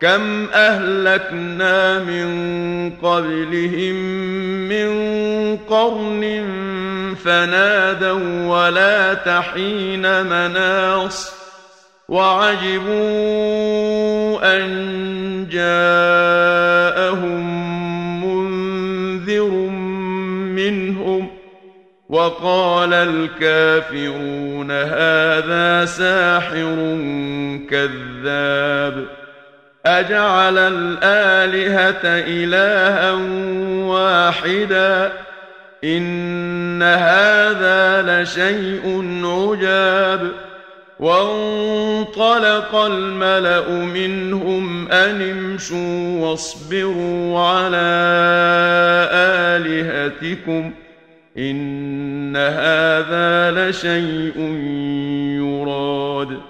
كم أهلكنا من قبلهم من قرن فنادوا ولا تحين مناص وعجبوا أن جاءهم منذر منهم وقال الكافرون هذا ساحر كذاب أجعل الآلهة إلها واحدا إن هذا لشيء عجاب وانطلق الملأ منهم أن امشوا واصبروا على آلهتكم إن هذا لشيء يراد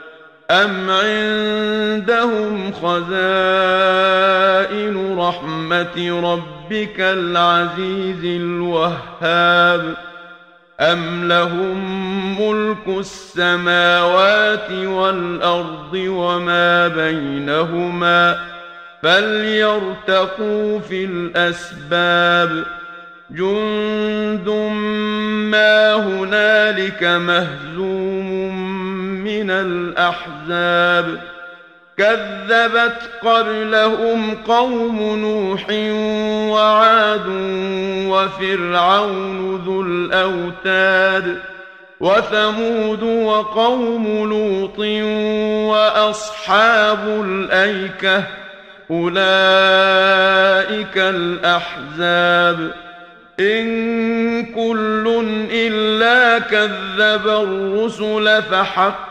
أم عندهم خزائن رحمة ربك العزيز الوهاب أم لهم ملك السماوات والأرض وما بينهما فليرتقوا في الأسباب جند ما هنالك مهزوم من الأحزاب كذبت قبلهم قوم نوح وعاد وفرعون ذو الأوتاد وثمود وقوم لوط وأصحاب الأيكة أولئك الأحزاب إن كل إلا كذب الرسل فحق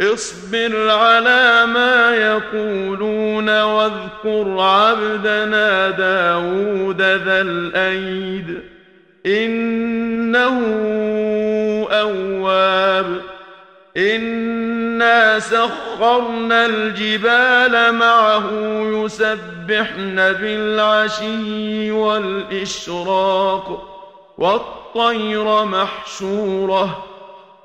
اصبر على ما يقولون واذكر عبدنا داود ذا الأيد إنه أواب. إنا سخرنا الجبال معه يسبحن بالعشي والإشراق والطير محشوره.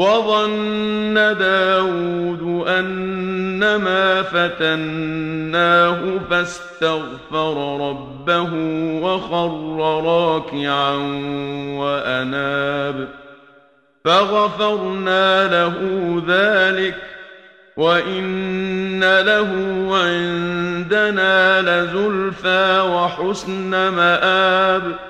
وظن داود أنما فتناه فاستغفر ربه وخر راكعا وأناب فغفرنا له ذلك وإن له عندنا لزلفى وحسن مآب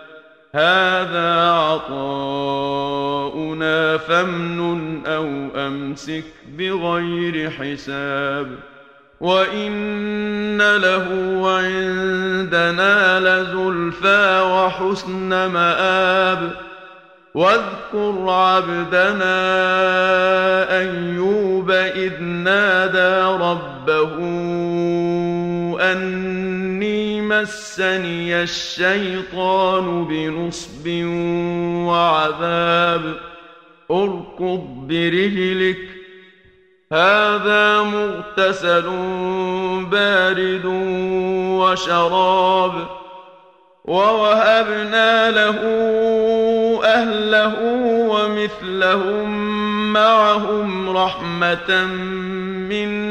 هذا عطاؤنا فامنن أو أمسك بغير حساب وإن له عندنا لزلفى وحسن مآب واذكر عبدنا أيوب إذ نادى ربه أني مسني الشيطان بنصب وعذاب. اركض برجلك هذا مغتسل بارد وشراب. ووهبنا له أهله ومثلهم معهم رحمة منا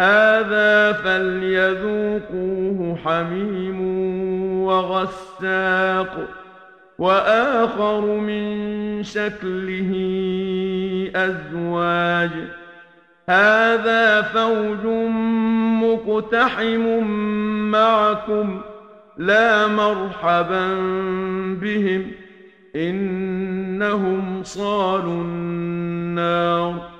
هذا فليذوقوه حميم وغساق وآخر من شكله أزواج. هذا فوج مقتحم معكم لا مرحبا بهم إنهم صالوا النار.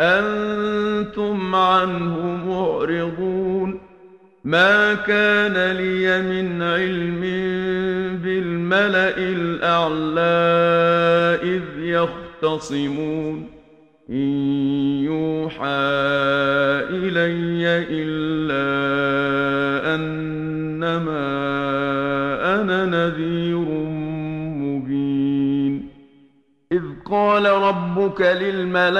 أنتم عنه معرضون. ما كان لي من علم بالملأ الأعلى إذ يختصمون. إن يوحى إلي إلا ربك للملائكة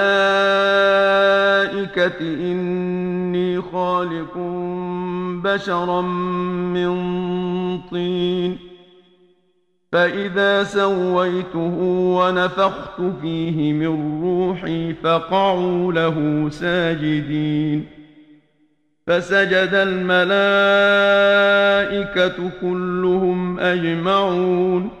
إني خالق بشرا من طين. فإذا سويته ونفخت فيه من روحي فقعوا له ساجدين. فسجد الملائكة كلهم أجمعون.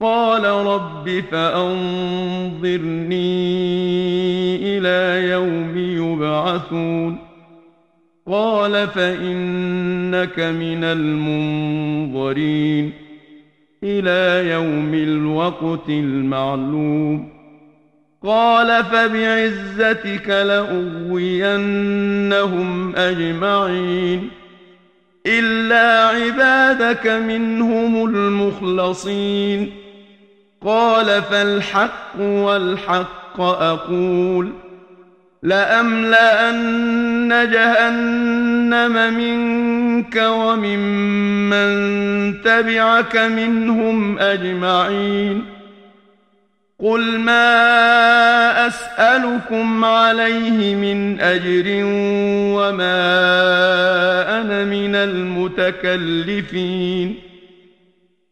قال رب فأنظرني إلى يوم يبعثون. قال فإنك من المنظرين إلى يوم الوقت المعلوم. قال فبعزتك لأغوينهم أجمعين. إلا عبادك منهم المخلصين. قال فالحق والحق أقول لأملأن جهنم منك وممن تبعك منهم أجمعين قل ما أسألكم عليه من أجر وما أنا من المتكلفين